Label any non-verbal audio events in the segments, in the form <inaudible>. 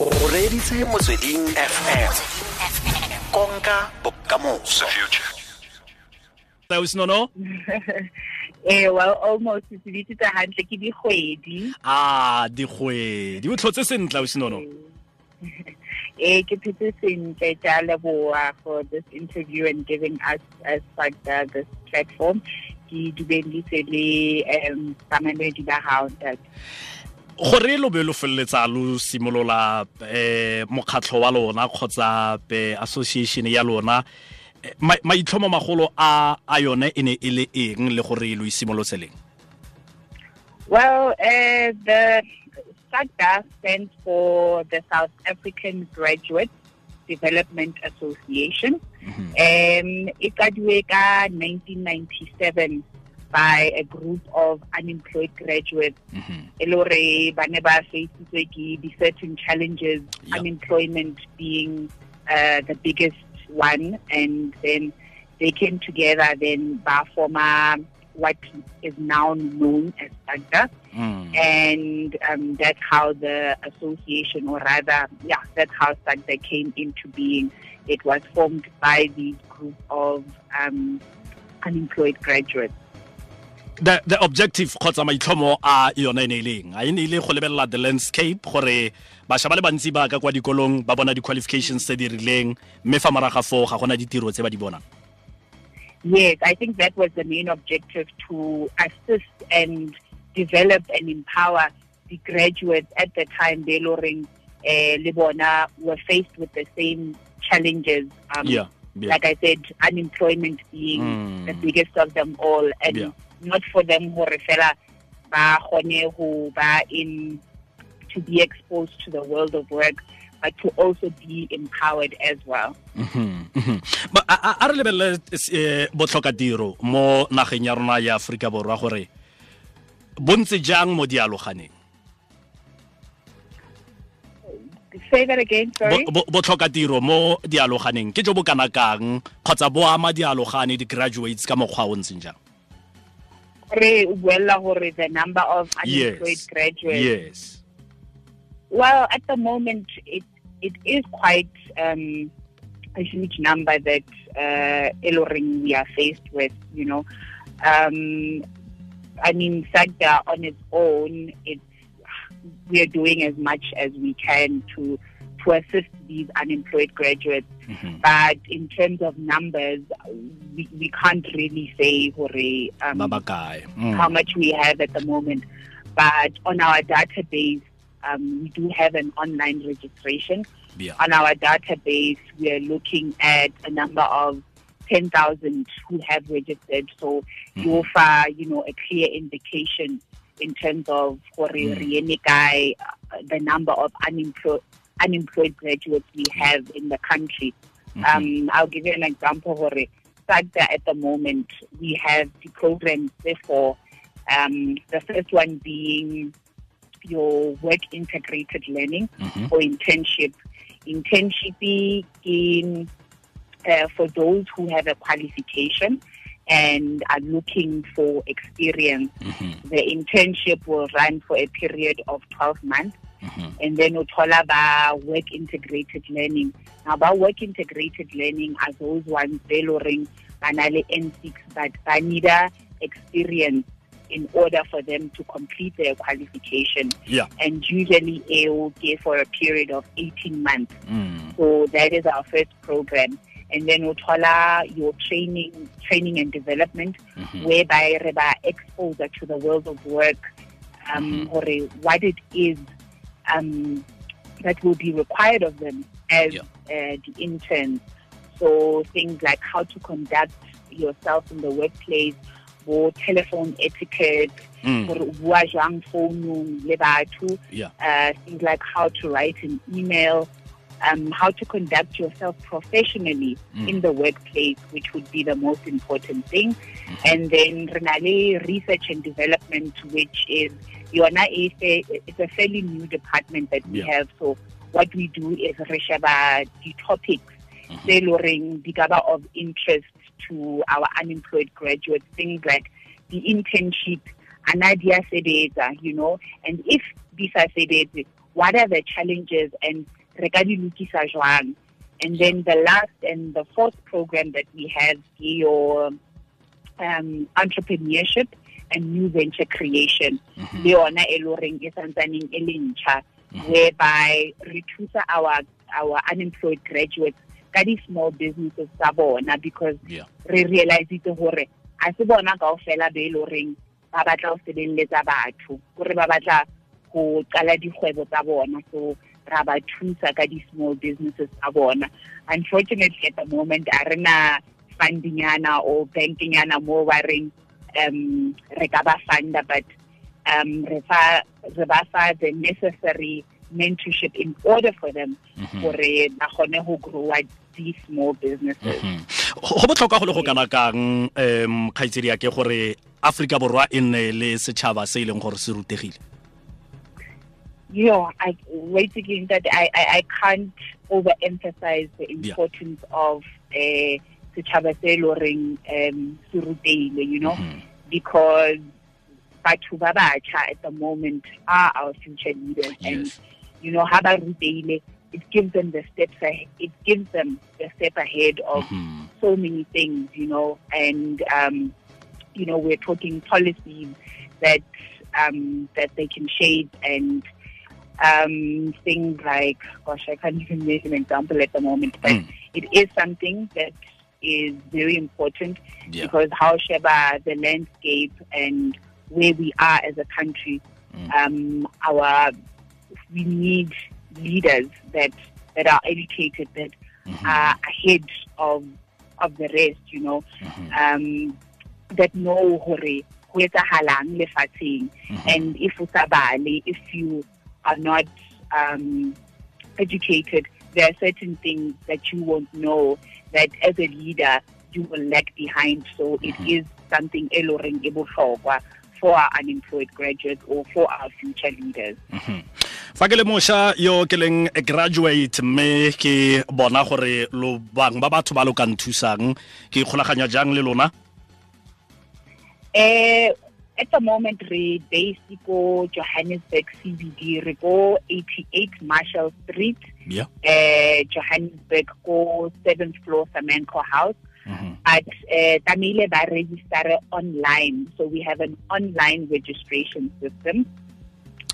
o reditse motsweding fm konka bokamoso. Sinono <laughs> eh well almost se bitsitse hantle ke dikgwedi. A dikgwedi. O tlhotse sentle sinono <laughs> eh ke phetse sentle tja leboa for this interview and giving us as like uh, this platform. Ke dumedise le um bamanedi ba hao gore lo be lo feleletsa lo simolola eh mokgatlho wa lona kgotsa association ya lona eh, maitlhomo magolo a a yone e ne e le eng le gore lo isimolotseng well uh, the SAGDA stands for the South African Graduate Development Association. Mm -hmm. Um, e kadiwe ka 1997 by a group of unemployed graduates mm-hmm. e le gore ba ne ba faceitswe ke di-certain challenges yep. unemployment being uh, the biggest one and then they came together then ba forma what is now known as SAGDA. Mm. And um, that's how the association, or rather, yeah, that's how SAGDA came into being. It was formed by the group of um, unemployed graduates. The the objective kgotsa maitlhomo a yone e ne e leng a e ne ile go lebelela the landscape gore bašwa ba le bantsi ba ka kwa dikolong ba bona di-qualifications tse di rileng mme fa moraga foo ga gona ditiro tse ba di bonang yes i think that was the main objective to assist and develop and empower the graduates at the time they loring uh, le bona were faced with the same challenges um, yeah, yeah. like i said unemployment being mm. the biggest of them all and yeah not for them who fela ba kgone ho ba in to be exposed to the world of work but to also be empowered as well. Mm-hmm, mm-hmm. a re lebelele botlhokatiro mo nageng ya rona ya aforika borwa gore bontse jang mo dialoganeng? Say that again sorry. Botlhokatiro mo dialoganeng. Ke jo bo kana kang kgotsa bo ama dialogane di-graduates ka mokgwa o ntseng jang re buella gore the number of unemployed yes. graduates yes well at the moment it it is quite um, a huge number that uh, we are faced with you know um, I mean SAGDA on its own it's we are doing as much as we can to to assist these unemployed graduates. Mm-hmm. But in terms of numbers, we, we can't really say um, mm. how much we have at the moment. But on our database, um, we do have an online registration. Yeah. On our database, we are looking at a number of 10,000 who have registered. So mm-hmm. you offer, you know, a clear indication in terms of mm. uh, the number of unemployed unemployed graduates we have in the country. Mm -hmm. um, I'll give you an example. Hore, SAGDA at the moment, we have the programs therefore, um, the first one being your work integrated learning mm -hmm. or internship. Internship in uh, for those who have a qualification and are looking for experience. Mm -hmm. The internship will run for a period of 12 months. -hmm. and then uthola ba work integrated learning now ba work integrated learning are those ones be loring banale N6 but ba need experience in order for them to complete their qualification. Yeah. And usually get for a period of 18 months. Mm. So that is our first program. And then Utola, your training, training and development, mm -hmm. whereby reba exposure to the world of work, um, mm -hmm. or what it is um, that will be required of them as yeah. uh, the interns. So things like how to conduct yourself in the workplace, or telephone etiquette, mm. yeah. uh, things like how to write an email, um, how to conduct yourself professionally mm. in the workplace, which would be the most important thing. Mm-hmm. And then Renale research and development, which is yona is a, it's a fairly new department that we yeah. have. So what we do is reshaba the topics tailoring mm-hmm. the of interest to our unemployed graduates, things like the internship, anadia sebeza, you know, and if this sebeze, what are the challenges and re ka di lokisa jwang and then the last and the fourth program that we have your um, entrepreneurship and new venture creation. Mm-hmm. Le yona e le goreng e santsaneng e le ntšha mm-hmm. whereby re thusa our our unemployed graduates ka di-small businesses tsa bona because Yeah. re realizitse gore a se bona kaofela be e le goreng ba batla go sebeletsa batho kore ba batla go qala dikgwebo tsa bona. So ra ba thusa ka di-small businesses tsa bona. Unfortunately at the moment a re na funding yana or banking yana mo ba reng um re ka ba funda but um re fa re ba fa the necessary mentorship in order for them gore ba kgone go grow these small businesses. Go botlhokwa go le go kana kang um kgaitsedi ke gore aforika borwa e nne le setšhaba se e leng gore se rutegile. Yo I wait again that I, I, I can't overemphasize the importance of uh setšhaba se e le goreng um se ruteile, you know, because batho ba batjha at the moment are our future leaders. And you know how ba ruteile it gives them the steps ahead, it gives them the step ahead of so many things, you know, and um, you know, we're talking policies that um, that they can shape and um, things like, gosh, I can't even make an example at the moment, but Mm. it is something that is very important Yeah. because how Sheba, the landscape and where we are as a country, um, our we need leaders that that are educated, that are ahead of of the rest, you know, um, that know hore ho etsahalang lefatsheng. And if o sa bale if you are not um, educated there are certain things that you won't know that as a leader you will lag behind. So it is something e le horeng e for our unemployed graduates or for our future leaders. Fa ke le mošwa yo ke leng a graduate mme ke bona gore lo bang ba batho ba lo ka nthusang ke ikgolaganya jang le lona? Eh, at the moment, we based go Johannesburg CBD, go 88 Marshall Street, yeah. Uh, Johannesburg, go seventh floor Samancor House. But uh, Tamile ba register online, so we have an online registration system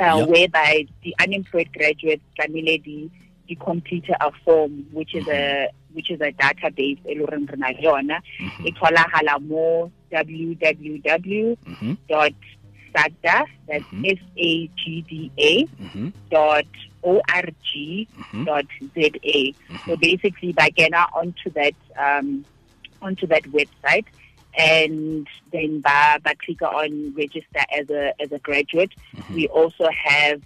uh, Yeah. whereby the unemployed graduates Tamile the the completer a form, which is a which is a database e le horeng re na le yona. E tholagala mo www Mhm. sagda that's s a g d a Mhm. dot org dot za so basically by getting onto that um onto that website and then by, by click on register as a as a graduate we also have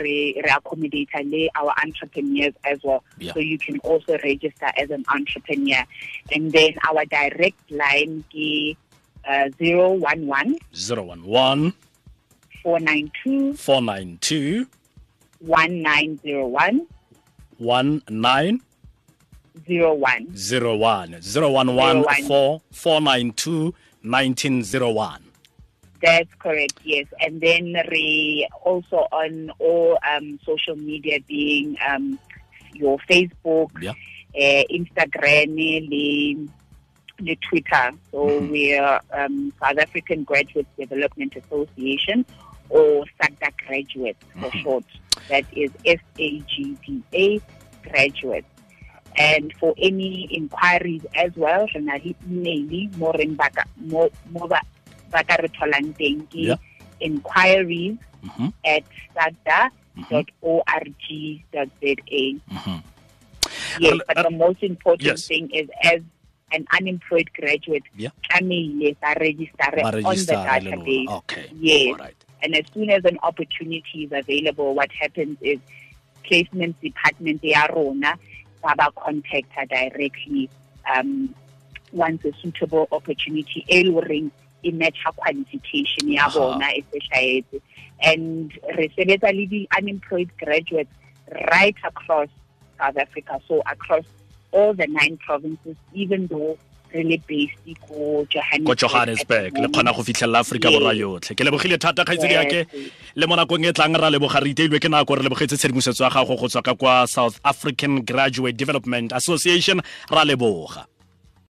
re, re our entrepreneurs as well Yeah. so you can also register as an entrepreneur and then our direct line is uh, 011 011 492 492 1901 1901 01 011 011 492 1901 That's correct, yes. And then we also on all um, social media being um, your Facebook, Yeah. uh, Instagram, le Twitter. So we're um, South African Graduate Development Association or SAGDA Graduates for short. That is S-A-G-D-A Graduates. And for any inquiries as well, re na le email mo reng ba ka- mo mo ba ba ka re tholang teng ke Yeah. inquiries Mhm. at sagda.org.za. Mhm. Yes, but uh, the most important yes. thing is as an unemployed graduate, Yeah. tlamehile ba register on the database. okay Yes. all right And as soon as an opportunity is available, what happens is placement department ya rona ba ba contact her directly um, once a suitable opportunity e le horeng e matcha qualification ya bona e and re sebetsa le di-unemployed graduates right across South Africa, so across all the nine provinces, even though re le based ko ko johannesburg le kgona go fitlhelela aforika borwa yotlhe. Ke lebogile thata kgaitsedi yake le mo nakong e tlang ra leboga re iteilwe ke nako re lebogetse tshedimosetso ya gago go tswa ka kwa south african graduate development association ra leboga